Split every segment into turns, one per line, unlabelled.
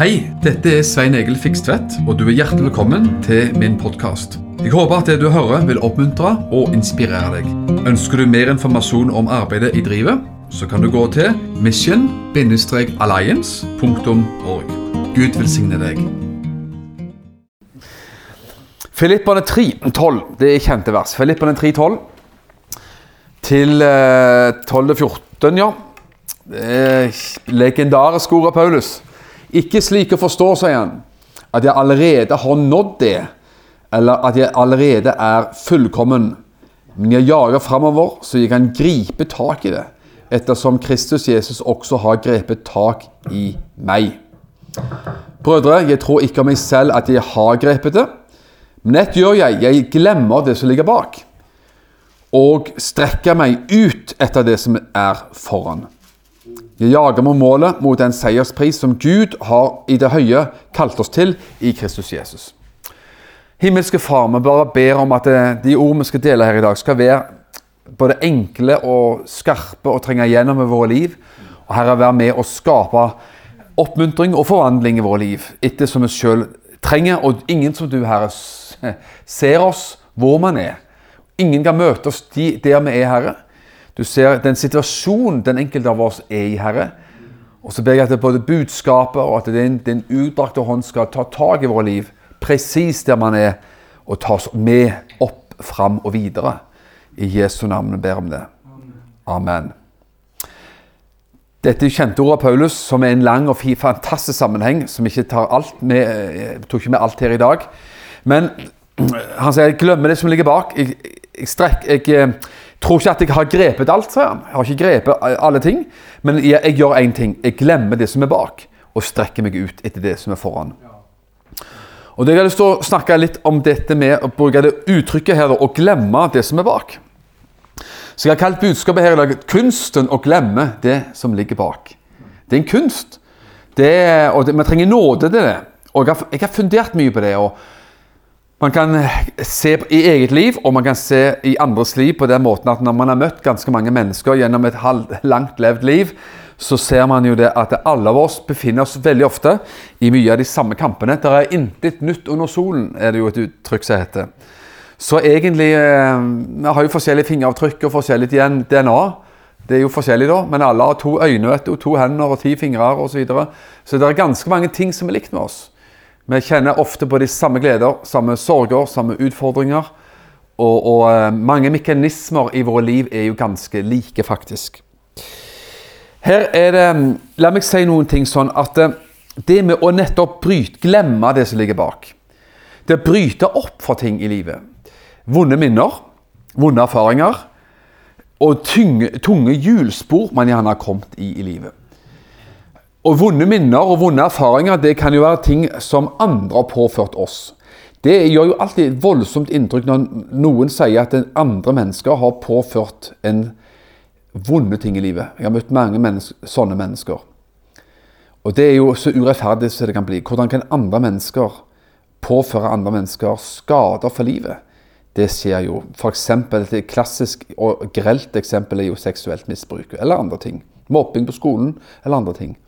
Hei, dette er Svein Egil Fikstvedt, og du er hjertelig velkommen til min podkast. Jeg håper at det du hører vil oppmuntre og inspirere deg. Ønsker du mer informasjon om arbeidet i drivet, så kan du gå til mission-alliance.org. Gud velsigne deg.
Filipperne 3, 12. Det er kjente vers. Filipperne 3, 12 til eh, 12-14, ja. Det er legendariske ord av Paulus. Ikke slik å forstå, sier han, at jeg allerede har nådd det, eller at jeg allerede er fullkommen. Men jeg jager framover, så jeg kan gripe tak i det, ettersom Kristus Jesus også har grepet tak i meg. Brødre, jeg tror ikke om meg selv at jeg har grepet det, men ett gjør jeg, jeg glemmer det som ligger bak, og strekker meg ut etter det som er foran. Jeg jager mot målet, mot den seierspris som Gud har i det høye kalt oss til i Kristus Jesus. Himmelske Far, vi bare ber om at de ord vi skal dele her i dag, skal være både enkle og skarpe og trenge gjennom i våre liv. Og Herre, være med å skape oppmuntring og forvandling i våre liv, etter som vi sjøl trenger. Og ingen som du, Herre, ser oss hvor man er. Ingen kan møte oss der vi er, Herre. Du ser den situasjonen den enkelte av oss er i, Herre. Og så ber jeg at både budskapet og at din, din utdrakte hånd skal ta tak i våre liv, presis der man er, og ta oss med opp, fram og videre. I Jesu navn ber om det. Amen. Dette er kjente ordet av Paulus, som er en lang og fantastisk sammenheng, som ikke tar alt med, jeg tok ikke med alt her i dag. Men han sier jeg glemmer det som ligger bak'. Jeg, jeg, strekk, jeg eh, tror ikke at jeg har grepet alt, sier han. Jeg har ikke grepet alle ting. Men jeg, jeg gjør én ting. Jeg glemmer det som er bak, og strekker meg ut etter det som er foran. Og Jeg har lyst til å snakke litt om dette med å bruke det uttrykket her, å glemme det som er bak. Så jeg har kalt budskapet her i dag 'Kunsten å glemme det som ligger bak'. Det er en kunst. Det, og det, Vi trenger nåde til det. Og jeg har, jeg har fundert mye på det. og man kan se i eget liv, og man kan se i andres liv på den måten at når man har møtt ganske mange mennesker gjennom et langt levd liv, så ser man jo det at alle av oss befinner oss veldig ofte i mye av de samme kampene. Det er intet nytt under solen, er det jo et uttrykk som heter. Så egentlig eh, Vi har jo forskjellige fingeravtrykk og forskjellig DNA. Det er jo forskjellig, da, men alle har to øyne, to hender og ti fingre osv. Så, videre. så det er ganske mange ting som er likt med oss. Vi kjenner ofte på de samme gleder, samme sorger, samme utfordringer. Og, og eh, mange mekanismer i våre liv er jo ganske like, faktisk. Her er det La meg si noen ting sånn at eh, det med å nettopp bryte, glemme det som ligger bak Det å bryte opp for ting i livet. Vonde minner, vonde erfaringer og tunge, tunge hjulspor man gjerne har kommet i i livet. Og vonde minner og vonde erfaringer det kan jo være ting som andre har påført oss. Det gjør jo alltid et voldsomt inntrykk når noen sier at andre mennesker har påført en vonde ting i livet. Jeg har møtt mange mennesker, sånne mennesker. Og det er jo så urettferdig som det kan bli. Hvordan kan andre mennesker påføre andre mennesker skader for livet? Det skjer jo. F.eks. et klassisk og grelt eksempel er jo seksuelt misbruk eller andre ting. Mobbing på skolen eller andre ting.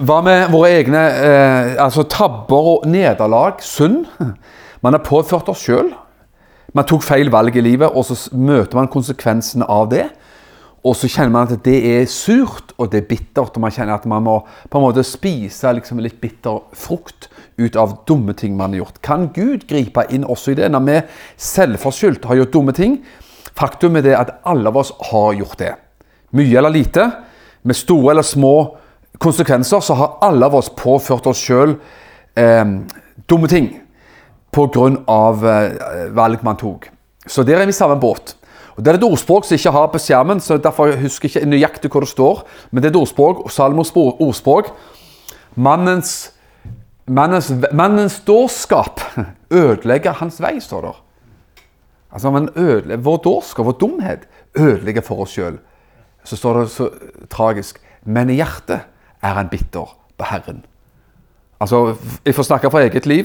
Hva med våre egne eh, altså tabber og nederlag? Synd? Man har påført oss sjøl. Man tok feil valg i livet, og så møter man konsekvensene av det. Og så kjenner man at det er surt, og det er bittert. Og man kjenner at man må på en måte spise liksom litt bitter frukt ut av dumme ting man har gjort. Kan Gud gripe inn også i det, når vi selvforskyldt har gjort dumme ting? Faktum er det at alle av oss har gjort det. Mye eller lite, med store eller små konsekvenser, så har alle av oss påført oss sjøl eh, dumme ting pga. Eh, valg man tok. Så der er vi i samme båt. Og Det er et ordspråk som jeg ikke har på skjermen, så derfor husker jeg ikke nøyaktig hvor det står. Men det er et ordspråk, Salmos ordspråk. Mannens, mannens, mannens dårskap ødelegger hans vei, står det. Altså, man ødelegger, Vår dårskap, vår dumhet, ødelegger for oss sjøl. Så står det så tragisk. Men i hjertet er han bitter på Herren. Altså, Jeg får snakke fra eget liv.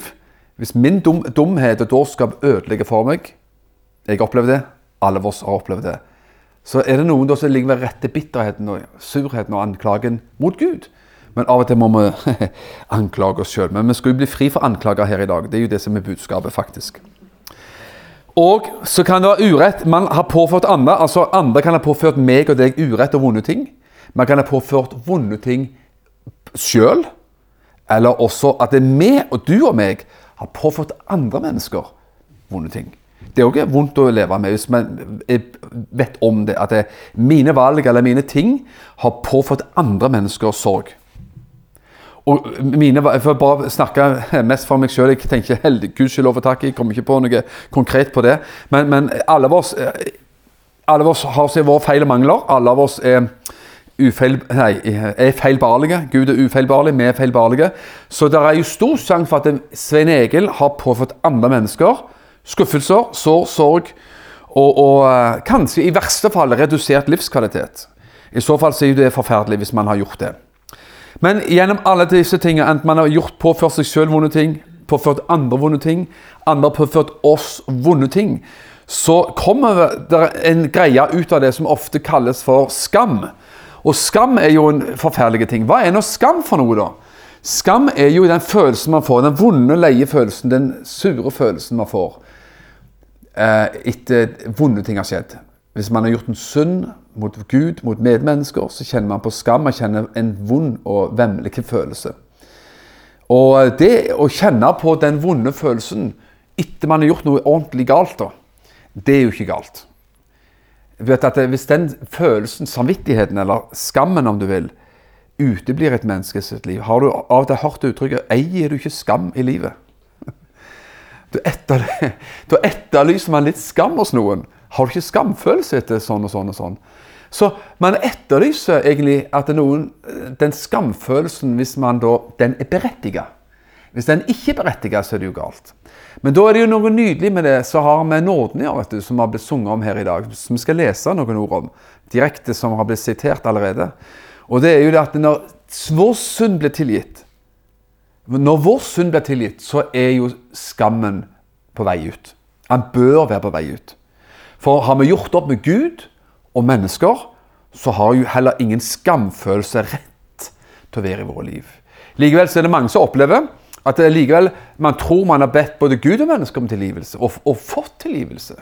Hvis min dum, dumhet og dårskap ødelegger for meg Jeg opplever det. Alle av oss har opplevd det. Så er det noen som ligger ved rette bitterheten og surheten og anklagen mot Gud. Men av og til må vi anklage oss sjøl. Men vi skal jo bli fri for anklager her i dag. Det er jo det som er budskapet, faktisk. Og så kan det være urett. Man har påført andre. altså Andre kan ha påført meg og deg urett og vonde ting. Man kan ha påført vonde ting sjøl. Eller også at det er vi og du og meg har påført andre mennesker vonde ting. Det er òg vondt å leve med hvis man vet om det. At det, mine valg eller mine ting har påført andre mennesker sorg. Og mine, Jeg får bare snakke mest for meg sjøl. Jeg tenker gudskjelov og takk, jeg kommer ikke på noe konkret på det. Men, men alle, av oss, alle av oss har våre feil og mangler. Alle av oss er, ufeil, nei, er feilbarlige. Gud er ufeilbarlig, vi er feilbarlige. Så det er jo stor sjanse for at Svein Egil har påført andre mennesker skuffelser, sår, sorg og, og uh, kanskje i verste fall redusert livskvalitet. I så fall er det forferdelig hvis man har gjort det. Men gjennom alle disse tingene, enten man har gjort påført seg selv vonde ting, påført andre vonde ting, andre påført oss vonde ting, så kommer det en greie ut av det som ofte kalles for skam. Og skam er jo en forferdelig ting. Hva er nå skam for noe, da? Skam er jo den følelsen man får, den vonde, leie følelsen, den sure følelsen man får eh, etter vonde ting har skjedd. Hvis man har gjort en synd mot Gud, mot medmennesker, så kjenner man på skam. Man kjenner en vond og vemmelig følelse. Og det å kjenne på den vonde følelsen etter man har gjort noe ordentlig galt, da, det er jo ikke galt. Vet at Hvis den følelsen, samvittigheten eller skammen, om du vil, uteblir et menneske sitt liv Har du av og til hørt uttrykket 'eier du ikke skam i livet'? Da etter, etterlyser man litt skam hos noen. Har du ikke skamfølelse etter sånn og sånn og sånn? Så man etterlyser egentlig at noen, den skamfølelsen, hvis man da, den er berettiget. Hvis den ikke er berettiget, så er det jo galt. Men da er det jo noe nydelig med det som har med nåden å gjøre, som har blitt sunget om her i dag. Som vi skal lese noen ord om, direkte som har blitt sitert allerede. Og det er jo det at når vår synd blir tilgitt Når vår synd blir tilgitt, så er jo skammen på vei ut. Han bør være på vei ut. For har vi gjort opp med Gud og mennesker, så har jo heller ingen skamfølelse rett til å være i våre liv. Likevel så er det mange som opplever at det likevel man tror man har bedt både Gud og mennesker om tilgivelse, og, og fått tilgivelse.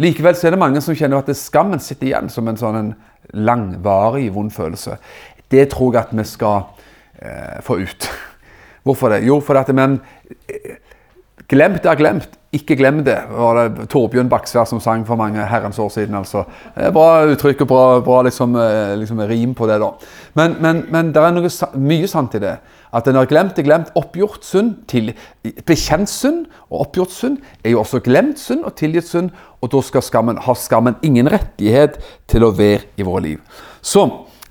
Likevel så er det mange som kjenner at det skammen sitter igjen som en sånn langvarig vond følelse. Det tror jeg at vi skal eh, få ut. Hvorfor det? Jo, fordi at men, eh, Glemt er glemt. Ikke glem det, var det Torbjørn Baksvær som sang for mange herrens år siden. altså. Bra uttrykk og bra, bra liksom, eh, liksom, rim på det. da. Men, men, men det er noe, mye sant i det. At når glemt er glemt, oppgjort synd, til, bekjent synd og oppgjort synd, er jo også glemt synd og tilgitt synd. Og da skal skammen, har skammen ingen rettighet til å være i våre liv. Så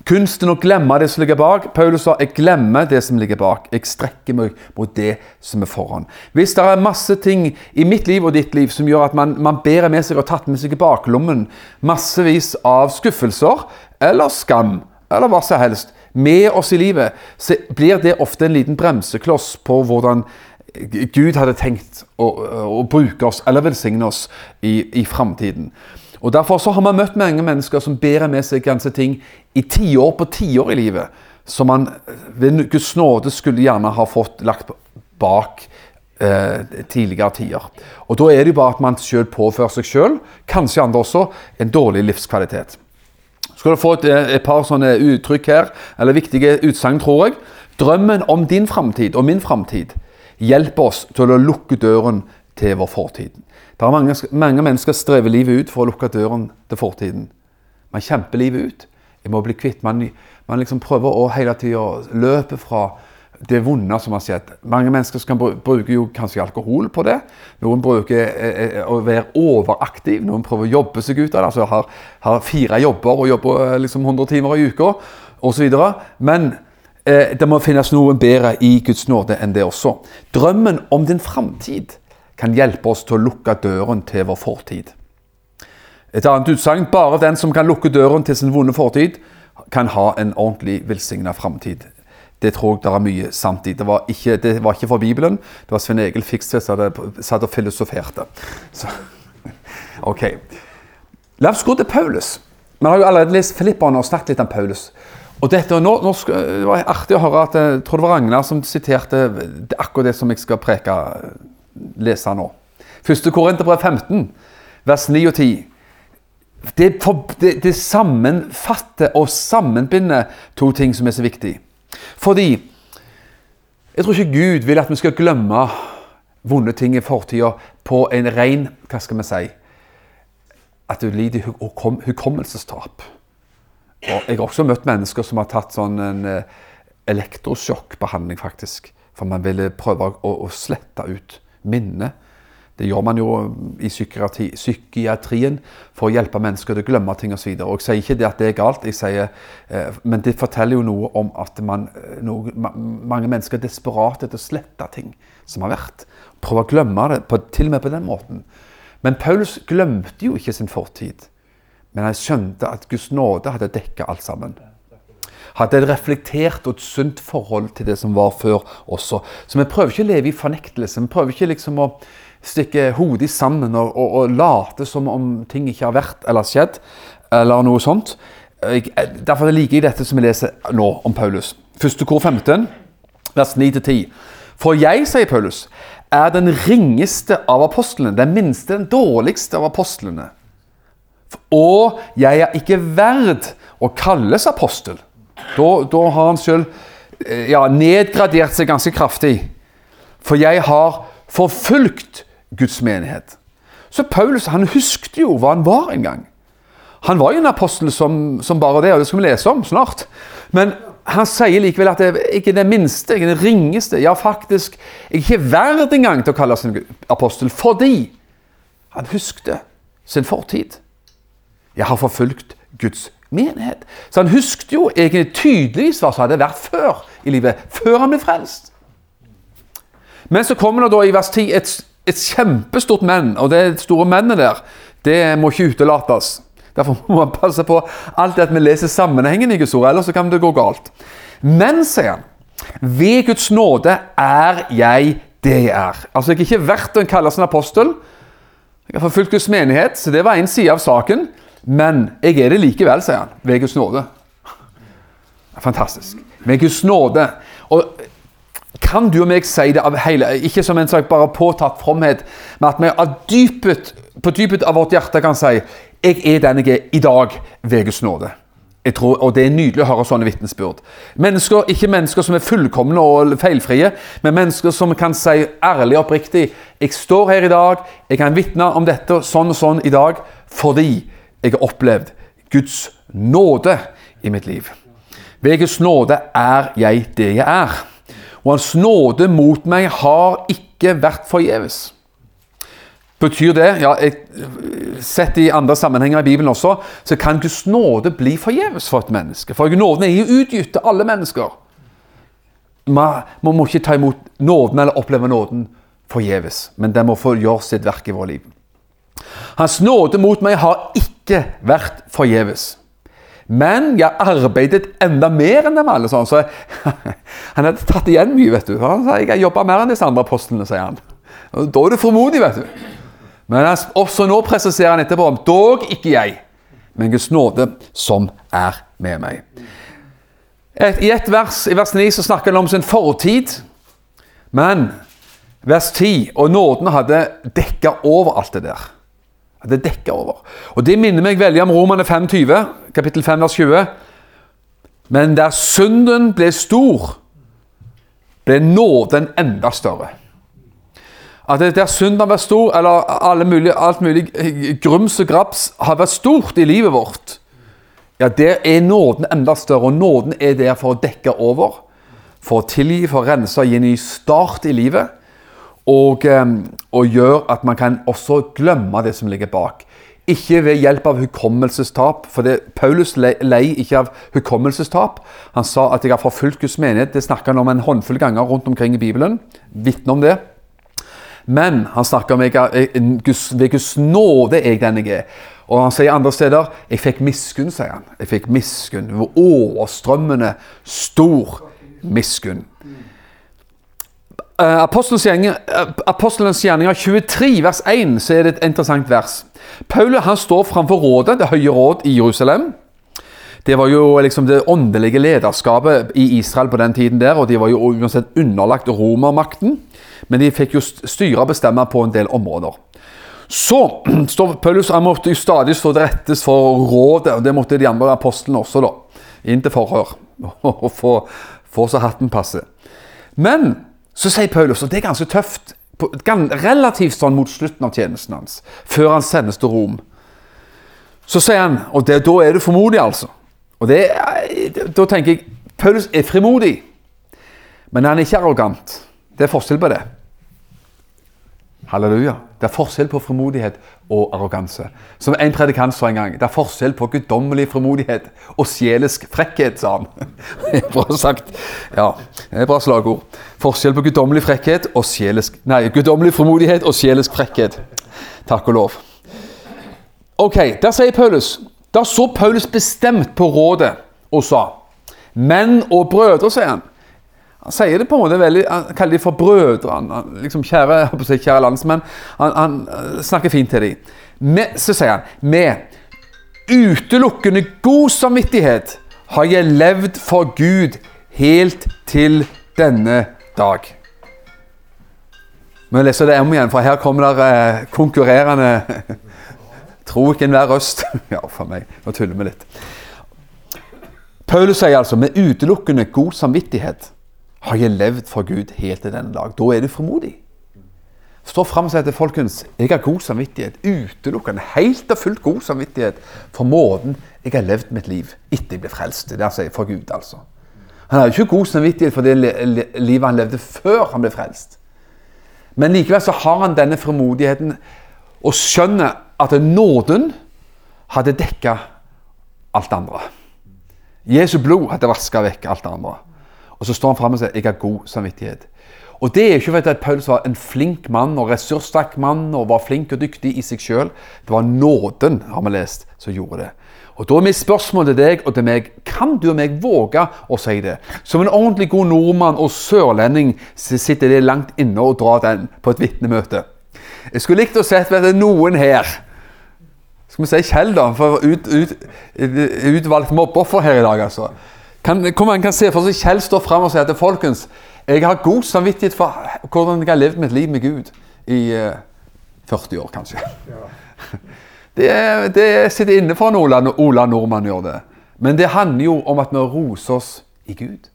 Kunsten å glemme det som ligger bak. Paulus sa 'jeg glemmer det som ligger bak'. Jeg strekker meg mot det som er foran. Hvis det er masse ting i mitt liv og ditt liv som gjør at man, man bærer med seg og tatt med seg i baklommen massevis av skuffelser eller skam eller hva som helst med oss i livet, så blir det ofte en liten bremsekloss på hvordan Gud hadde tenkt å, å bruke oss eller velsigne oss i, i framtiden. Og Derfor så har man møtt mange mennesker som bærer med seg ganske ting i tiår på tiår i livet, som man ved Guds nåde skulle gjerne ha fått lagt bak eh, tidligere tider. Og Da er det jo bare at man sjøl påfører seg sjøl, kanskje andre også, en dårlig livskvalitet. Skal du få et, eh, et par sånne uttrykk her, eller viktige utsagn, tror jeg. Drømmen om din framtid og min framtid hjelper oss til å lukke døren til vår fortid. Det er mange, mange mennesker strever livet ut for å lukke døren til fortiden. Man kjemper livet ut. Jeg må bli kvitt. Man, man liksom prøver å hele tida løpe fra det vonde som har skjedd. Mange mennesker kan bruke jo kanskje alkohol på det. Noen bruker eh, eh, å være overaktiv. Noen prøver å jobbe seg ut av det. altså Har, har fire jobber og jobber eh, liksom 100 timer i uka osv. Men eh, det må finnes noe bedre i Guds nåde enn det også. Drømmen om din framtid kan hjelpe oss til å lukke døren til vår fortid. Et annet utsagn bare den som kan lukke døren til sin vonde fortid, kan ha en ordentlig velsigna framtid. Det tror jeg det er mye sant i. Det var ikke, det var ikke fra Bibelen. Det var Svein Egil Fikstvedt som satt og filosoferte. Så, ok. La oss gå til Paulus. Vi har jo allerede lest Filipperne og snakket litt om Paulus. Og dette, nå, nå Det var artig å høre at eh, jeg tror det var Ragnar som siterte akkurat det som jeg skal preke, lese nå. Første Korinterbrev 15, vers 9 og 10. Det, det, det sammenfatter og sammenbinder to ting som er så viktig. Fordi jeg tror ikke Gud vil at vi skal glemme vonde ting i fortida på en ren Hva skal vi si At du lider hukom, hukommelsestap. Og jeg har også møtt mennesker som har tatt sånn en eh, elektrosjokkbehandling, faktisk. For man ville prøve å, å slette ut minnet. Det gjør man jo i psykiatri, psykiatrien for å hjelpe mennesker til å glemme ting osv. Jeg sier ikke det at det er galt, sier, eh, men det forteller jo noe om at man, eh, noe, mange mennesker er desperate etter å slette ting som har vært. Prøve å glemme det, på, til og med på den måten. Men Paulus glemte jo ikke sin fortid. Men han skjønte at Guds nåde hadde dekka alt sammen. Hadde et reflektert og et sunt forhold til det som var før også. Så vi prøver ikke å leve i fornektelse. Vi prøver ikke liksom å stikke hodet sammen og, og, og, late som om ting ikke har vært eller skjedd, eller noe sånt. Derfor liker jeg dette som vi leser nå om Paulus. Første kor 15, vers 9-10. For jeg, sier Paulus, er den ringeste av apostlene, den minste, den dårligste av apostlene. Og jeg er ikke verd å kalles apostel. Da, da har han sjøl eh, ja, nedgradert seg ganske kraftig. For jeg har forfulgt Guds menighet. Så Paulus han husket jo hva han var en gang. Han var jo en apostel som, som bare det, og det skal vi lese om snart. Men han sier likevel at jeg ikke den minste, er den ringeste. Ja, faktisk, jeg er ikke verd engang til å kalles en apostel, fordi han huskte sin fortid. Jeg har forfulgt Guds menighet. Så han husket jo egentlig tydeligvis hva som hadde vært før i livet, før han ble frelst. Men så kommer det da i vers 10 et, et kjempestort menn, og det store mennet der, det må ikke utelates. Derfor må man passe på alltid at vi leser sammenhengen i Guds ord, ellers så kan det gå galt. Men, sier han, ved Guds nåde er jeg det jeg er. Altså, jeg er ikke verdt å kalles en apostel. Jeg har forfulgt Guds menighet, så det var en side av saken. Men jeg er det likevel, sier han, ved Guds nåde. Fantastisk. Ved Guds nåde. Og kan du og meg si det av hele, ikke som en sak bare påtatt fromhet, men at vi av dypet, på dypet av vårt hjerte kan si jeg er den jeg er i dag ved Guds nåde. Og Det er nydelig å høre sånne vitnesbyrd. Mennesker, ikke mennesker som er fullkomne og feilfrie, men mennesker som kan si ærlig og oppriktig jeg står her i dag, jeg kan vitne om dette sånn og sånn i dag fordi jeg har opplevd Guds nåde i mitt liv. Ved Guds nåde er jeg det jeg er. Og Hans nåde mot meg har ikke vært forgjeves. Betyr det ja, jeg, Sett i andre sammenhenger i Bibelen også, så kan Guds nåde bli forgjeves for et menneske. For nåden er jo utgitt til alle mennesker. Man, må ikke ta imot nåden eller oppleve nåden forgjeves, men den må få gjøre sitt verk i vårt liv. Hans nåde mot meg har ikke vært forgjeves. Men jeg arbeidet enda mer enn dem alle. Sånn, så han hadde tatt igjen mye. vet du. Han sa jeg har jobba mer enn disse andre apostlene, sier han. Da er du formodig, vet du. Men også nå presiserer han etterpå dog ikke jeg, men Guds nåde som er med meg. Et, I et vers, i vers 9 så snakker han om sin fortid. Men vers 10 og nåden hadde dekka over alt det der. Hadde dekker over. Og Det minner meg veldig om Romane 5,20, kapittel 5, vers 20. Men der synden ble stor, ble nåden enda større. At der synden har vært stor, eller mulige, alt mulig grums og graps har vært stort i livet vårt, ja, der er nåden enda større. Og nåden er der for å dekke over, for å tilgi, for å rense og gi en ny start i livet. Og, ehm, og gjør at man kan også glemme det som ligger bak. Ikke ved hjelp av hukommelsestap, for det, Paulus lei ikke av hukommelsestap. Han sa at 'jeg har forfulgt Guds menighet'. Det snakker han om en håndfull ganger rundt omkring i Bibelen. Vitne om det. Men han snakker om jeg, ved Guds nåde er jeg den jeg er. Og han sier andre steder 'Jeg fikk miskunn', sier han. Jeg fikk miskunn. Overstrømmende stor miskunn. Uh, Apostelens gjerninger 23, vers 1, så er det et interessant vers. Paulus han står framfor rådet, det høye råd i Jerusalem. Det Det var jo liksom det åndelige lederskapet i Israel på den tiden der, og de var jo uansett underlagt romermakten, men de fikk jo styre og bestemme på en del områder. Så står Paulus han måtte jo stadig stå til rettes for rådet, og det måtte de andre apostlene også, da. Inn til forhør og få, få så hatten passe. Men så sier Paulus, og det er ganske tøft, relativt sånn mot slutten av tjenesten hans, før han sendes til Rom, så sier han Og det, da er du formodig, altså. Og det, Da tenker jeg Paulus er frimodig, men han er ikke arrogant. Det er forskjell på det. Halleluja. Det er forskjell på frimodighet og arroganse. Som en predikant sa en gang, det er forskjell på guddommelig frimodighet og sjelesk frekkhet, sa han. bra sagt. Ja, det er bra slagord. Forskjell på guddommelig frekkhet og sjelisk Nei, guddommelig frimodighet og sjelesk frekkhet. Takk og lov. Ok, der sier Paulus Da så Paulus bestemt på rådet og sa Menn og brødre, sier han. Han sier det på en måte veldig, han kaller dem for brødre. Han, liksom kjære, kjære landsmenn. Han, han, eh, snakker fint til dem. Så sier han med utelukkende god samvittighet har jeg levd for Gud helt til denne dag. Vi leser det om igjen, for her kommer det eh, konkurrerende Tro ikke enhver røst. ja, for meg. Nå tuller vi litt. Paulus sier altså med utelukkende god samvittighet har jeg levd for Gud helt til denne dag. Da er du frimodig. Stå fram og si til folkens jeg har god samvittighet. Utelukkende, helt og fullt god samvittighet for måten jeg har levd mitt liv etter jeg ble frelst. Det er sier for Gud, altså. Han har ikke god samvittighet for det livet han levde før han ble frelst. Men likevel så har han denne frimodigheten og skjønner at nåden hadde dekka alt det andre. Jesu blod hadde vaska vekk alt det andre. Og så står han fram og sier 'jeg har god samvittighet'. Og Det er ikke fordi Paulus var en flink mann og ressurssterk mann og var flink og dyktig i seg sjøl. Det var nåden, har vi lest, som gjorde det. Og Da er mitt spørsmål til deg og til meg kan du og meg våge å si det? Som en ordentlig god nordmann og sørlending sitter det langt inne og drar den på et vitnemøte. Jeg skulle likt å sett at det er noen her Skal vi si Kjell, da, for ut, ut, utvalgt mobbeoffer her i dag, altså. Kan, hvor man kan se for seg Kjell står fram og sier at folkens, jeg har god samvittighet for hvordan jeg har levd mitt liv med Gud i uh, 40 år, kanskje. Ja. Det, det, sitter inne for Ola, Ola Nordmann gjør det. Men det handler jo om at vi roser oss i Gud.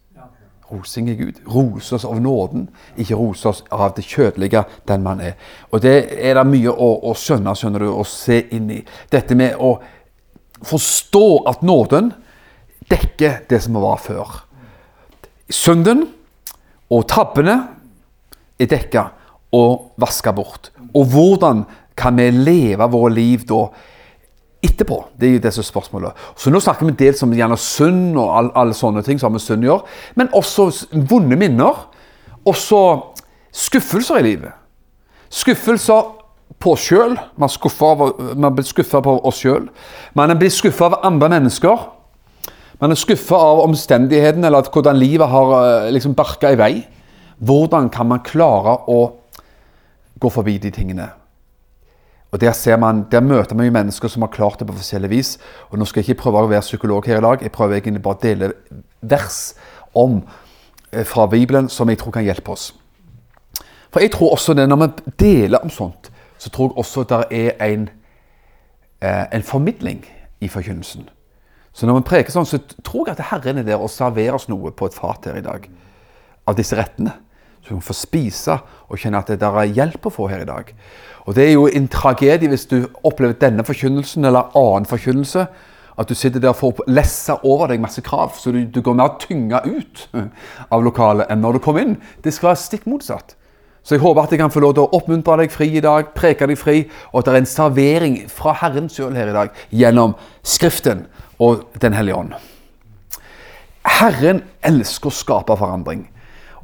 Rosing i Gud. Rose oss av nåden, ikke rose oss av det kjødelige, den man er. Og det er det mye å, å skjønne, skjønner du, å se inn i. Dette med å forstå at nåden dekker det som var før. Synden og tabbene er dekka og vaska bort. Og hvordan kan vi leve våre liv da etterpå? Det er jo er spørsmålet. Så nå snakker vi dels om gjerne synd og alle, sånne ting som har med synd å gjøre, men også vonde minner. Også skuffelser i livet. Skuffelser på oss sjøl. Man blir skuffa på oss sjøl. Man blir skuffa av andre mennesker. Man er skuffa av omstendighetene eller hvordan livet har eh, liksom barka i vei. Hvordan kan man klare å gå forbi de tingene? Og Der, man, der møter man jo mennesker som har klart det på forskjellig vis. Og Nå skal jeg ikke prøve å være psykolog her i dag. Jeg prøver egentlig bare å dele vers om, eh, fra Bibelen som jeg tror kan hjelpe oss. For jeg tror også det, Når vi deler om sånt, så tror jeg også det er en, eh, en formidling i forkynnelsen. Så når vi preker sånn, så tror jeg at Herren er der og serverer oss noe på et fat her i dag. Av disse rettene. Så vi får spise og kjenne at det der er hjelp å få her i dag. Og Det er jo en tragedie hvis du opplever denne forkynnelsen eller annen forkynnelse. At du sitter der og får lessa over deg masse krav, så du, du går mer tynga ut av lokalet enn når du kom inn. Det skal være stikk motsatt. Så jeg håper at jeg kan få lov til å oppmuntre deg fri i dag, preke deg fri, og at det er en servering fra Herren sjøl her i dag gjennom Skriften og Den hellige ånd. Herren elsker å skape forandring.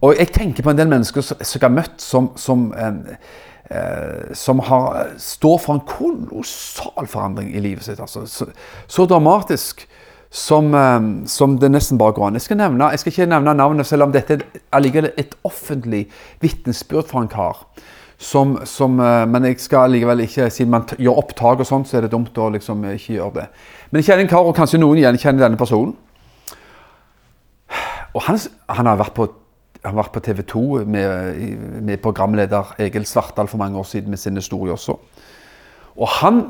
Og jeg tenker på en del mennesker som jeg har møtt, som, som, eh, som har, står for en kolossal forandring i livet sitt. Altså. Så, så, dramatisk som, eh, som, det nesten bare går an. Jeg skal, nevne, jeg skal ikke nevne navnet, selv om dette er et offentlig vitnesbyrd for en kar som, som, eh, men jeg skal likevel ikke Siden man gjør opptak og sånt, så er det dumt å liksom ikke gjøre det. Men jeg kjenner en kar, og kanskje noen gjenkjenner denne personen. Og han, han har vært på, vært på TV 2 med, med, programleder Egil Svartdal for mange år siden med sin historie også. Og han,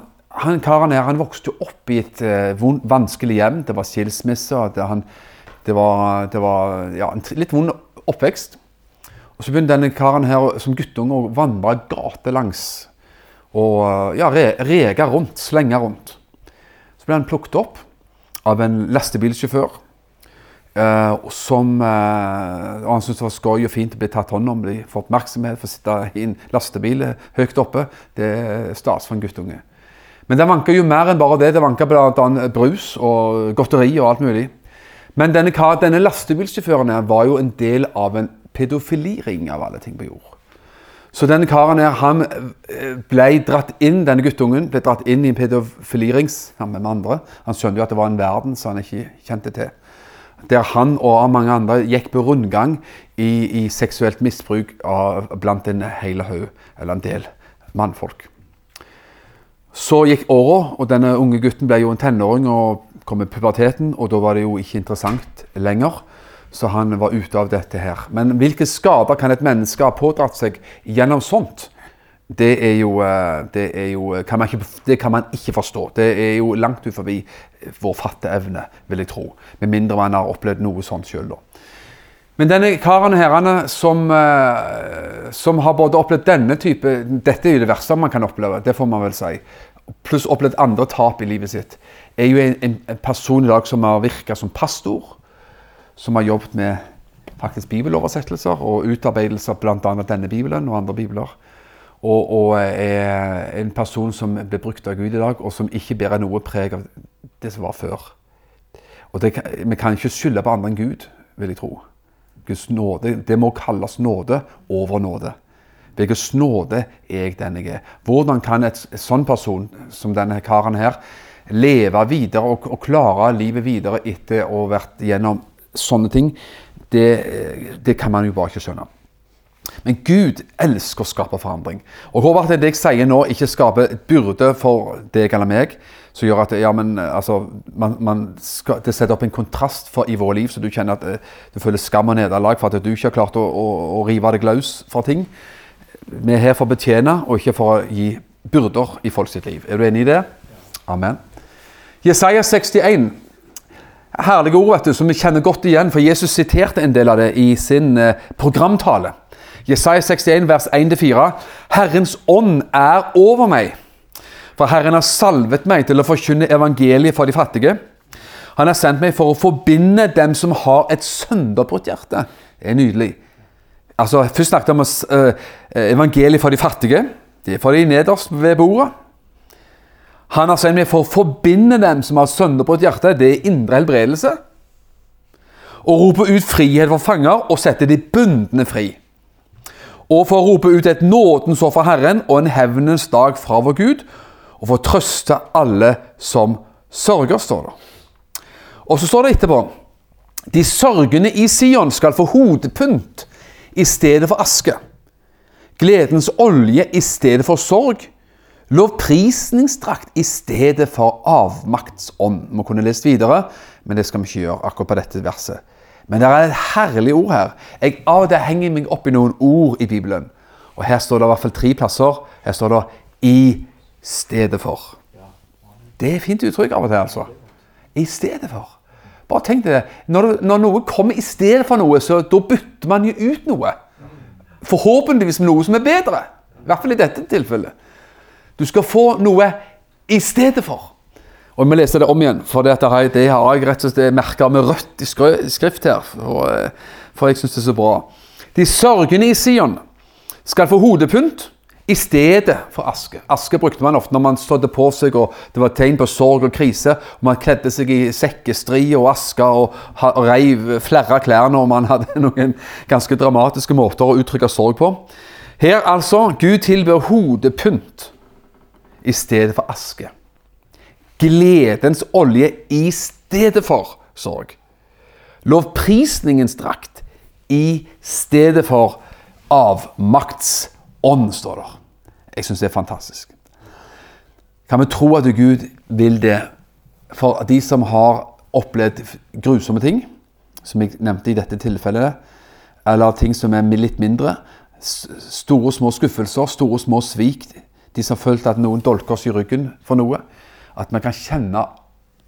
han karen her han vokste opp i et uh, vanskelig hjem. Det var skilsmisse. Det, han, det var, det var ja, en litt vond oppvekst. Og Så begynte denne karen her som guttunge å vandre gatelangs og eh, ja, re, rege rundt, slenge rundt. Så ble han plukket opp av en lastebilsjåfør. Uh, som, og Han syntes det var skøy og fint å bli tatt hånd om, bli få oppmerksomhet, få sitte i en lastebil høyt oppe. Det er stas for en guttunge. Men det vanka jo mer enn bare det. Det vanka bl.a. brus og godteri og alt mulig. Men denne, denne lastebilsjåføren var jo en del av en pedofiliring av alle ting på jord. Så denne karen her, han eh, ble dratt inn, denne guttungen ble dratt inn i en pedofilirings sammen med andre. Han skjønte jo at det var en verden som han ikke kjente til. Der han og mange andre gikk på rundgang i, i seksuelt misbruk av, blant en hel haug, eller en del mannfolk. Så gikk åra, og denne unge gutten ble jo en tenåring og kom i puberteten, og da var det jo ikke interessant lenger. Så han var ute av dette her. Men hvilke skader kan et menneske ha pådratt seg gjennom sånt? Det er jo, eh, det, er jo kan ikke, det, kan man ikke forstå. Det er jo langt ut forbi vår fatteevne, vil jeg tro. Med mindre man har opplevd noe sånt sjøl, Men denne karen herrene som, eh, som, har både opplevd denne type Dette er jo det verste man kan oppleve, det får man vel si. Pluss opplevd andre tap i livet sitt. Er jo en, en person i dag som har virka som pastor som har jobbet med faktisk bibeloversettelser og utarbeidelse av bl.a. denne bibelen og andre bibler. Og, og, er en person som blir brukt av Gud i dag, og som ikke bærer noe preg av det som var før. Og det, Vi kan ikke skylde på andre enn Gud, vil jeg tro. Guds nåde, Det må kalles nåde over nåde. Hvilken nåde er jeg den jeg er? Hvordan kan et, et sånn person som denne karen her leve videre og, og klare livet videre etter å ha vært gjennom sånne ting, det, det, kan man jo bare ikke skjønne. Men Gud elsker å skape forandring. Og håper at det jeg sier nå, ikke skaper et byrde for deg eller meg, som gjør at ja, men, altså, man, man skal, det setter opp en kontrast for, i våre liv, så du kjenner at eh, du føler skam og nederlag for at du ikke har klart å, å, å rive deg løs fra ting. Vi er her for å betjene, og ikke for å gi byrder i folks liv. Er du enig i det? Amen. Jesaja 61 herlige ord vet du, som vi kjenner godt igjen, for Jesus siterte en del av det i sin eh, programtale. Jesaja 61, vers 1-4. Herrens ånd er over meg, for Herren har salvet meg til å forkynne evangeliet for de fattige. Han har sendt meg for å forbinde dem som har et sønderbrutt hjerte. Det er nydelig. Altså, Først snakket vi om uh, evangeliet for de fattige. Det er for de nederst ved bordet. Han har sendt meg for å forbinde dem som har sønderbrutt hjerte. Det er indre helbredelse. Og rope ut frihet for fanger og sette de bundne fri. Og for å rope ut et nådens år fra Herren og en hevnens dag fra vår Gud. Og for å trøste alle som sørger, står det. Og så står det etterpå De sørgende i Sion skal få hodepynt i stedet for aske. Gledens olje i stedet for sorg Lovprisningsdrakt i stedet for avmaktsånd. Vi kunne lest videre, men det skal vi ikke gjøre akkurat på dette verset. Men det er et herlig ord her. Jeg Av og til henger meg opp i noen ord i Bibelen. Og Her står det i hvert fall tre plasser. Her står det 'i stedet for'. Det er et fint uttrykk av og til, altså. I stedet for. Bare tenk det. Når, når noe kommer i stedet for noe, så da bytter man jo ut noe. Forhåpentligvis med noe som er bedre. I hvert fall i dette tilfellet. Du skal få noe i stedet for. Og Vi leser det om igjen, for det, har jeg, jeg rett og slett merka med rødt i skrift her. For, eh, for jeg syns det er så bra. De sørgende i Sion skal få hodepynt i stedet for aske. Aske brukte man ofte når man stodde på seg og det var tegn på sorg og krise. og Man kledde seg i sekkestri og aske og, og reiv flere klær og Man hadde noen ganske dramatiske måter å uttrykke sorg på. Her altså Gud tilbyr hodepynt i stedet for aske. Gledens olje i stedet for sorg. Lovprisningens drakt i stedet for avmaktsånd. ånd, står der. Jeg syns det er fantastisk. Kan vi tro at Gud vil det for de som har opplevd grusomme ting, som jeg nevnte i dette tilfellet, eller ting som er litt mindre, store små skuffelser, store små svik, de som følte at noen dolker oss i ryggen for noe, at vi kan kjenne,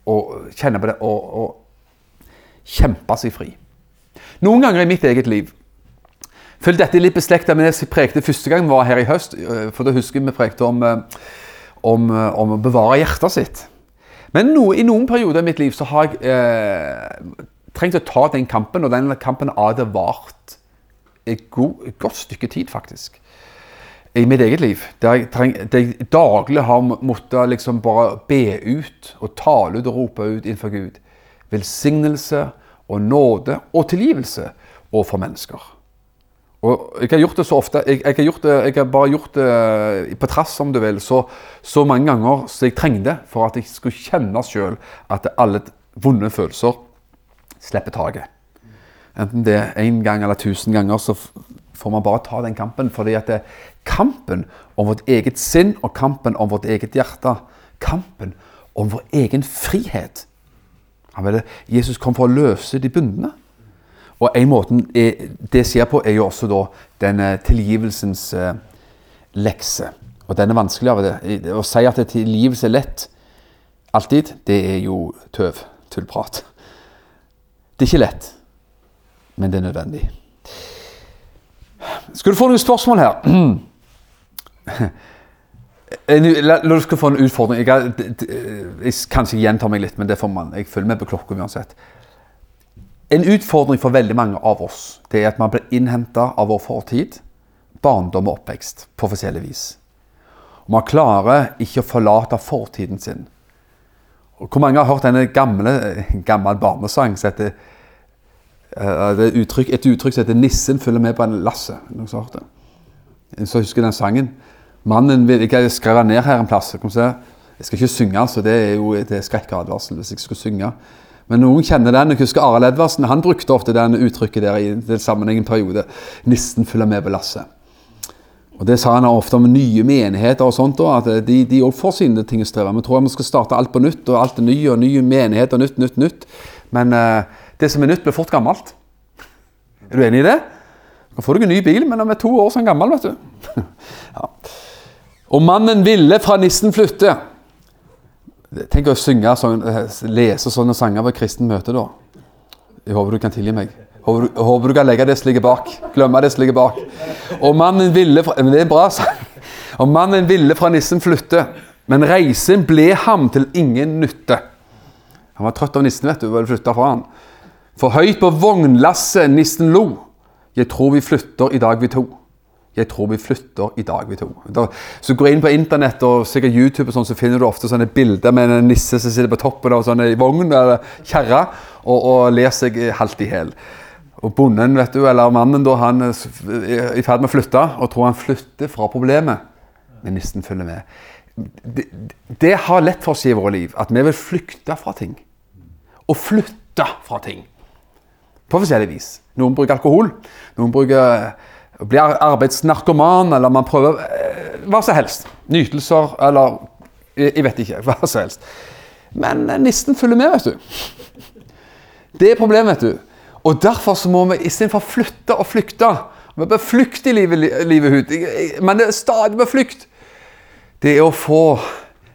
og, kjenne på det og, og kjempe seg fri. Noen ganger i mitt eget liv Følg dette litt beslekta med det jeg prekte første gang vi var her i høst. For da husker vi prekte om, om, om å bevare hjertet sitt. Men no, i noen perioder i mitt liv så har jeg eh, trengt å ta den kampen, og den kampen har det vart et, god, et godt stykke tid, faktisk. I mitt eget liv. Der jeg, treng, der jeg daglig har måttet liksom bare be ut og tale ut og rope ut innenfor Gud. Velsignelse og nåde og tilgivelse overfor mennesker. Og jeg har gjort det så ofte. Jeg, jeg, har, det, jeg har, bare gjort det eh, på trass, om du vil, så, så mange ganger som jeg trengte for at jeg skulle kjenne sjøl at alle vonde følelser slipper taket. Enten det er én gang eller tusen ganger, så får man bare ta den kampen. fordi at det kampen om vårt eget sinn og kampen om vårt eget hjerte, kampen om vår egen frihet Jesus kom for å løse de bundne. Og en måte det skjer på, er jo også da denne tilgivelsens eh, lekse. Og den er vanskelig av det. Å si at tilgivelse er lett alltid, det er jo tøv. Tullprat. Det er ikke lett, men det er nødvendig. Skal du få noen spørsmål her? La oss få en utfordring. Jeg, jeg, kanskje gjentar meg litt, men det får man. Jeg følger med på klokka uansett. En utfordring for veldig mange av oss det er at man blir innhenta av vår fortid, barndom og oppvekst på forskjellig vis. Og Man klarer ikke å forlate fortiden sin. Og hvor mange har hørt denne gamle gammel barnesang som heter et uttrykk, Et uttrykk som heter 'Nissen følger med på en lasset'? Noen som har hørt det? Så husker den sangen. Mannen vil, Jeg skrev den ned her en plass. Jeg skal ikke synge, altså. Det er jo et skrekkadvarsel hvis jeg skulle synge. Men noen kjenner den. Jeg husker Arild Edvardsen han brukte ofte den uttrykket der i den sammenhengen periode. 'Nissen følger med på lasset'. Og Det sa han ofte om nye menigheter og sånt, at de òg får sine ting å streve med. tror vi skal starte alt på nytt, og alt er ny, og nye menigheter, nytt, nytt, nytt. Men uh, det som er nytt, blir fort gammelt. Er du enig i det? Du kan få deg en ny bil, men den er to år sånn gammel, vet du. ja. Og mannen ville fra nissen flytte. Tenk å synge sånn, lese sånne sanger på kristent møte, da. Jeg håper du kan tilgi meg. Håper du, håper du kan legge det som ligger bak. Glemme det som ligger bak. Og mannen ville fra, Men det er bra sang. Og mannen ville fra nissen flytte, men reisen ble ham til ingen nytte. Han var trøtt av nissen, vet du, og flytta fra han. For høyt på vognlasset nissen lo. Jeg tror vi flytter i dag, vi to. Jeg tror vi flytter i dag, vi to. Da, så går inn på internett og sikkert YouTube, og sånn, så finner du ofte sånne bilder med en nisse som sitter på toppen av sånne vogn eller kjerre og, og ler seg halvt i hjel. Og bonden vet du, eller mannen da, han er i ferd med å flytte og tror han flytter fra problemet. Men nissen følger med. Det, det har lett for oss i våre liv at vi vil flykte fra ting. Og flytte fra ting. På forskjellig vis. Noen bruker alkohol. Noen bruker blir arbeidsnarkoman, eller man prøver eh, hva som helst. Nytelser eller Jeg vet ikke. Hva som helst. Men eh, nissen følger med, vet du. Det er problemet, vet du. Og derfor så må vi istedenfor å flytte og flykte Vi bør flykte i livet, livet ut. Men det er stadig på flukt. Det er å få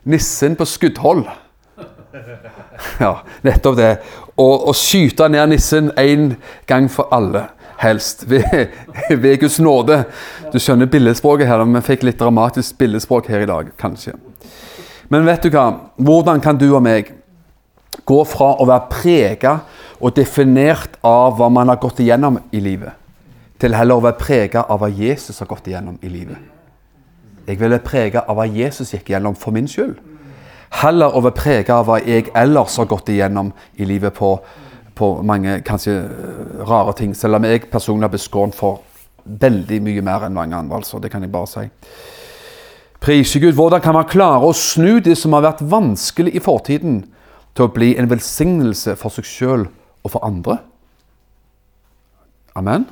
nissen på skuddhold. Ja, nettopp det. Og skyte ned nissen en gang for alle helst. Ved, ved, Guds nåde. Du skjønner billedspråket her. Vi fikk litt dramatisk billedspråk her i dag, kanskje. Men vet du hva? Hvordan kan du og meg gå fra å være prega og definert av hva man har gått igjennom i livet, til heller å være prega av hva Jesus har gått igjennom i livet? Jeg vil være prega av hva Jesus gikk igjennom for min skyld. Heller å være prega av hva jeg ellers har gått igjennom i livet på på mange kanskje eh, rare ting. Selv om jeg personlig har blitt skånt for veldig mye mer enn mange andre. altså, Det kan jeg bare si. Prise Gud. Hvordan kan man klare å snu det som har vært vanskelig i fortiden, til å bli en velsignelse for seg sjøl og for andre? Amen.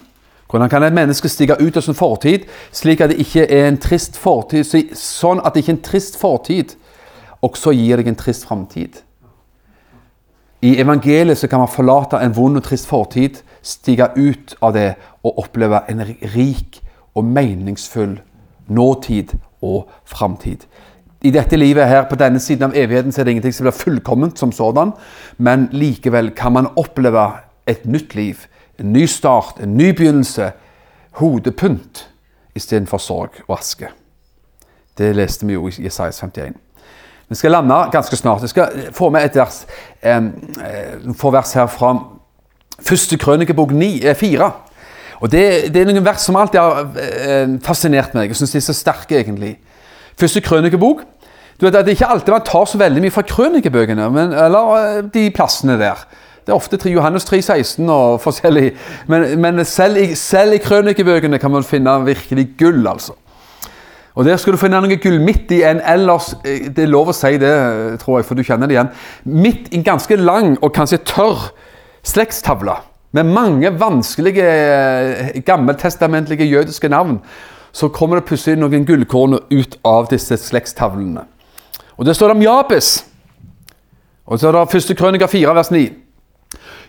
Hvordan kan et menneske stige ut av sin fortid slik at det ikke er en trist fortid, sånn at det ikke er en trist fortid også gir deg en trist framtid? I evangeliet så kan man forlate en vond og trist fortid, stige ut av det og oppleve en rik og meningsfull nåtid og framtid. I dette livet her, på denne siden av evigheten, så er det ingenting som blir fullkomment som sådan, men likevel kan man oppleve et nytt liv en ny start, en ny begynnelse. Hodepynt istedenfor sorg og aske. Det leste vi jo i Jesajas 51. Vi skal lande ganske snart. Jeg skal få med et vers, eh, få vers her fra første krønikebok 4. Eh, og det, det, er noen vers som alltid har eh, fascinert meg. Jeg syns de er så sterke, egentlig. Første krønikebok. Du vet, at Det er ikke alltid man tar så veldig mye fra krønikebøkene, men, eller de plassene der. Det er ofte Johannes 3,16 og forskjellig. Men, men selv, i, selv i krønikebøkene kan man finne virkelig gull, altså. Og Der skal du finne noe gull midt i en ellers eh, Det er lov å si det, tror jeg, for du kjenner det igjen. Midt i en ganske lang og kanskje tørr slektstavle med mange vanskelige eh, gammeltestamentlige jødiske navn, så kommer det plutselig noen gullkorn ut av disse slektstavlene. Og Det står det om Jabes. Og så er det første krønika 4, vers 9.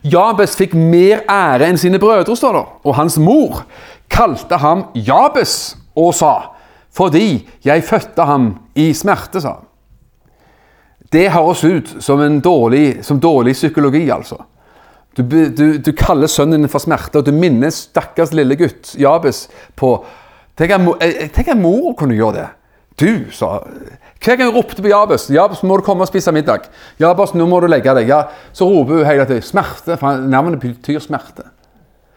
Jabes fikk mer ære enn sine brødre, står det. Og hans mor kalte ham Jabes og sa, fordi jeg fødte ham i smerte, sa han. Det høres ut som, en dårlig, som dårlig psykologi, altså. Du, du, du, kaller sønnen din for smerte, og du minner stakkars lille gutt Jabes på Tenk at mor kunne gjøre det. Du, sa hver gang hun ropte på Jabes 'Jabes, må du komme og spise middag.' 'Jabes, nå må du legge deg.' Ja, så roper hun hele tiden 'smerte', for navnet betyr smerte.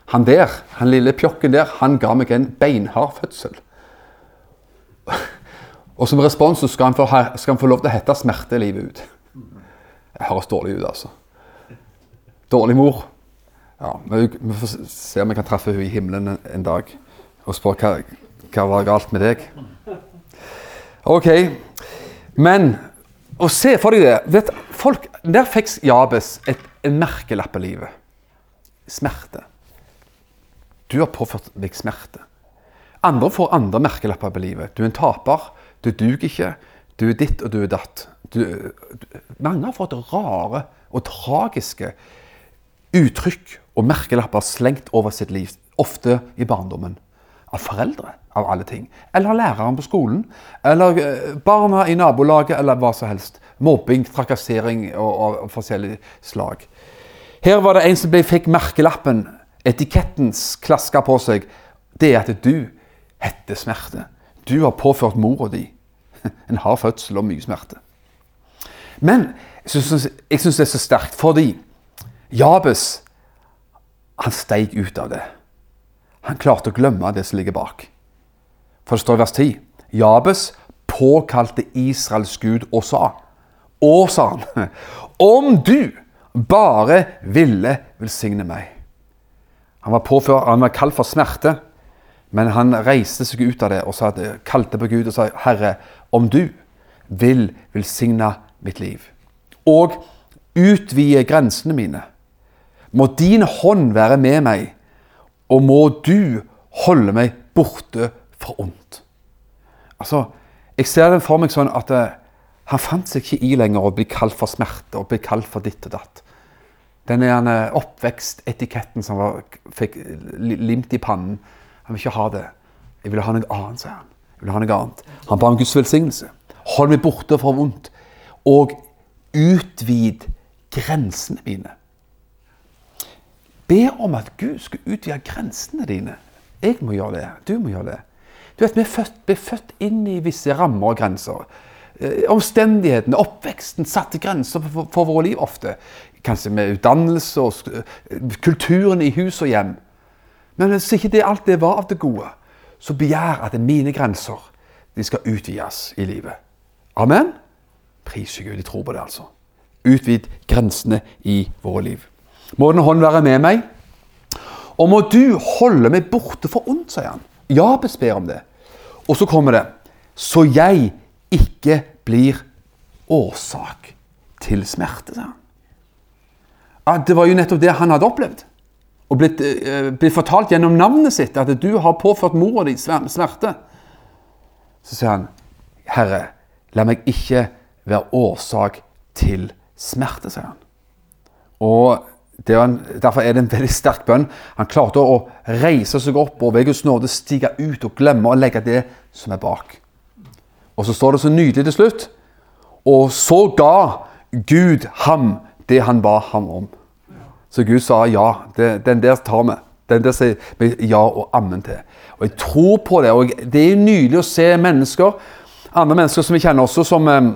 Han der, han lille pjokken der, han ga meg en beinhard fødsel. Og som respons skal han, få, skal han få lov til å hete smerte livet ut. Det høres dårlig ut, altså. Dårlig mor. Ja, Vi får se om vi kan treffe henne i himmelen en, dag og spørre hva, hva var galt med deg. Ok, men å se for deg det vet, folk, Der fikk Jabes et, en merkelapp på livet. Smerte. Du har påført deg smerte. Andre får andre merkelapper på livet. Du er en taper. Du duger ikke. Du er ditt, og du er datt. Du, du, mange har fått rare og tragiske uttrykk og merkelapper slengt over sitt liv, ofte i barndommen av foreldre, av alle ting. Eller læreren på skolen. Eller eh, barna i nabolaget, eller hva som helst. Mobbing, trakassering og, og forskjellig slag. Her var det en som fikk merkelappen, etikettens klaska på seg. Det er at du heter smerte. Du har påført mora di en hard fødsel og mye smerte. Men jeg syns det er så sterkt fordi Jabes han steig ut av det. Han klarte å glemme det som ligger bak. For det står i vers 10. Jabes påkalte Israels Gud og sa Og sa han, om du bare ville velsigne meg. Han var, påfør, han var kalt for smerte, men han reiste seg ut av det og sa, kalte på Gud og sa, Herre, om du vil velsigne mitt liv og utvide grensene mine, må din hånd være med meg og må du holde meg borte fra ondt. Altså, Jeg ser det for meg sånn at uh, han fant seg ikke i lenger å bli kalt for smerte og bli kalt for ditt og datt. Den oppvekstetikketten som var, fikk limt i pannen. Han vil ikke ha det. Jeg vil ha noe annet, sier han. Jeg vil ha noe annet. Han ba om Guds velsignelse. Hold meg borte fra vondt. Og utvid grensene mine. Be om at Gud skal utvide grensene dine. Jeg må gjøre det. Du må gjøre det. Du vet, Vi er født, er født inn i visse rammer og grenser. Eh, omstendighetene, oppveksten, satte grenser for, for våre liv ofte. Kanskje med utdannelse og eh, kulturen i hus og hjem. Men hvis ikke det alt det var av det gode, så begjær at mine grenser de skal utvides i livet. Amen? Priser Gud. De tror på det, altså. Utvid grensene i våre liv. Må Den hånd være med meg. Og må du holde meg borte for ondt, sier han. Jabes ber om det. Og så kommer det Så jeg ikke blir årsak til smerte, sier han. Ja, det var jo nettopp det han hadde opplevd. Og blitt, eh, blitt fortalt gjennom navnet sitt at du har påført mora di smerte. Så sier han, Herre, la meg ikke være årsak til smerte, sier han. Og en, Derfor er det en veldig sterk bønn. Han klarte å reise seg opp og ved Guds nåde stige ut og glemme å legge det som er bak. Og så står det så nydelig til slutt. Og så ga Gud ham det han ba ham om. Så Gud sa ja. Det, den der tar vi. Den der sier vi ja og ammen til. Og jeg tror på det. og Det er nydelig å se mennesker, andre mennesker som vi kjenner også, som eh,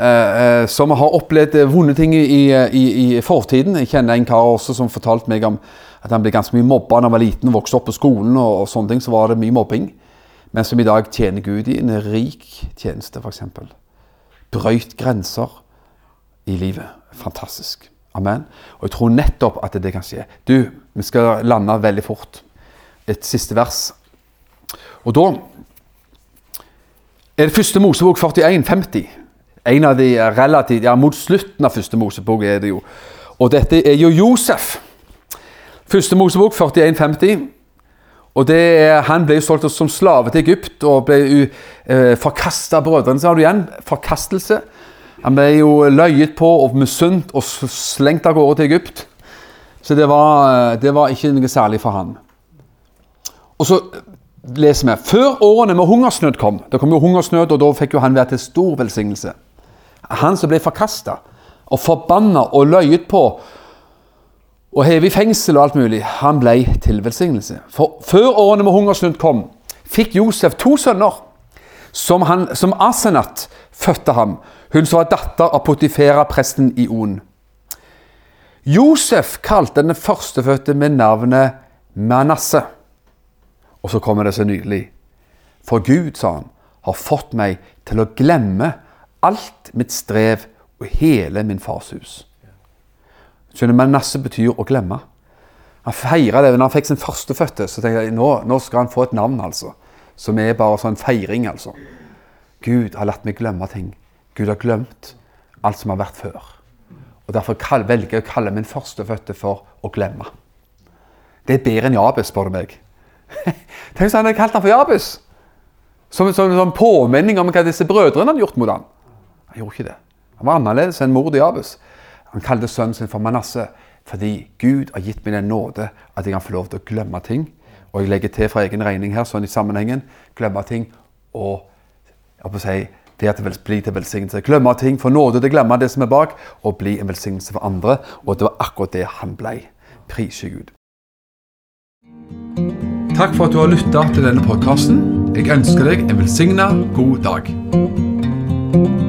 eh, som har opplevd eh, vonde ting i, i, i, fortiden. Jeg kjenner en kar også som fortalte meg om at han ble ganske mye mobba da han var liten, og vokste opp på skolen og, og, sånne ting. Så var det mye mobbing. Men som i dag tjener Gud i en rik tjeneste, f.eks. Brøyt grenser i livet. Fantastisk. Amen. Og jeg tror nettopp at det kan skje. Du, vi skal lande veldig fort. Et siste vers. Og da er det første Mosebok 41, 50. En av de relativt Ja, mot slutten av første Mosebok er det jo. Og dette er jo Josef. Første Mosebok 41, 50. Og det, Han ble jo solgt som slave til Egypt og ble uh, forkasta av brødrene. Så har du igjen forkastelse. Han ble jo løyet på og misunt og slengt av gårde til Egypt. Så det var, det var ikke noe særlig for han. Og så leser vi Før årene med hungersnød kom Det kom jo hungersnød, og da fikk jo han være til stor velsignelse. Han som ble forkasta og forbanna og løyet på og hevet i fengsel og alt mulig, han ble til velsignelse. For før årene med hungersnød kom, fikk Josef to sønner, som, han, som Asenat fødte ham, hun som var datter av Potifera, presten i On. Josef kalte den førstefødte med navnet Manasseh. Og så kommer det så nydelig. For Gud, sa han, har fått meg til å glemme alt mitt strev og hele min fars hus. Skjønner Manasseh betyr å glemme. Han feira det når han fikk sin førstefødte. Så tenkte jeg nå, nå skal han få et navn, altså. Som er bare sånn feiring, altså. Gud har latt meg glemme ting. Gud har glemt alt som har vært før. Og Derfor velger jeg å kalle min førstefødte for å glemme. Det er bedre enn Jabes, spør du meg. Tenk hvis han hadde kalt han for Jabes! Som en sånn, sånn påminning om hva disse brødrene hadde gjort mot ham. Han gjorde ikke det. Han var annerledes enn mor til Jabes. Han kalte sønnen sin for Manasseh fordi Gud har gitt meg den nåde at jeg kan få lov til å glemme ting. Og jeg legger til fra egen regning her, sånn i sammenhengen. Glemme ting og jeg å si, det at det vil bli til velsignelse. Glemme ting, få nåde til å glemme det som er bak, og bli en velsignelse for andre. Og det var akkurat det han ble. Prise Gud.
Takk for at du har lytta til denne podkasten. Jeg ønsker deg en velsigna god dag.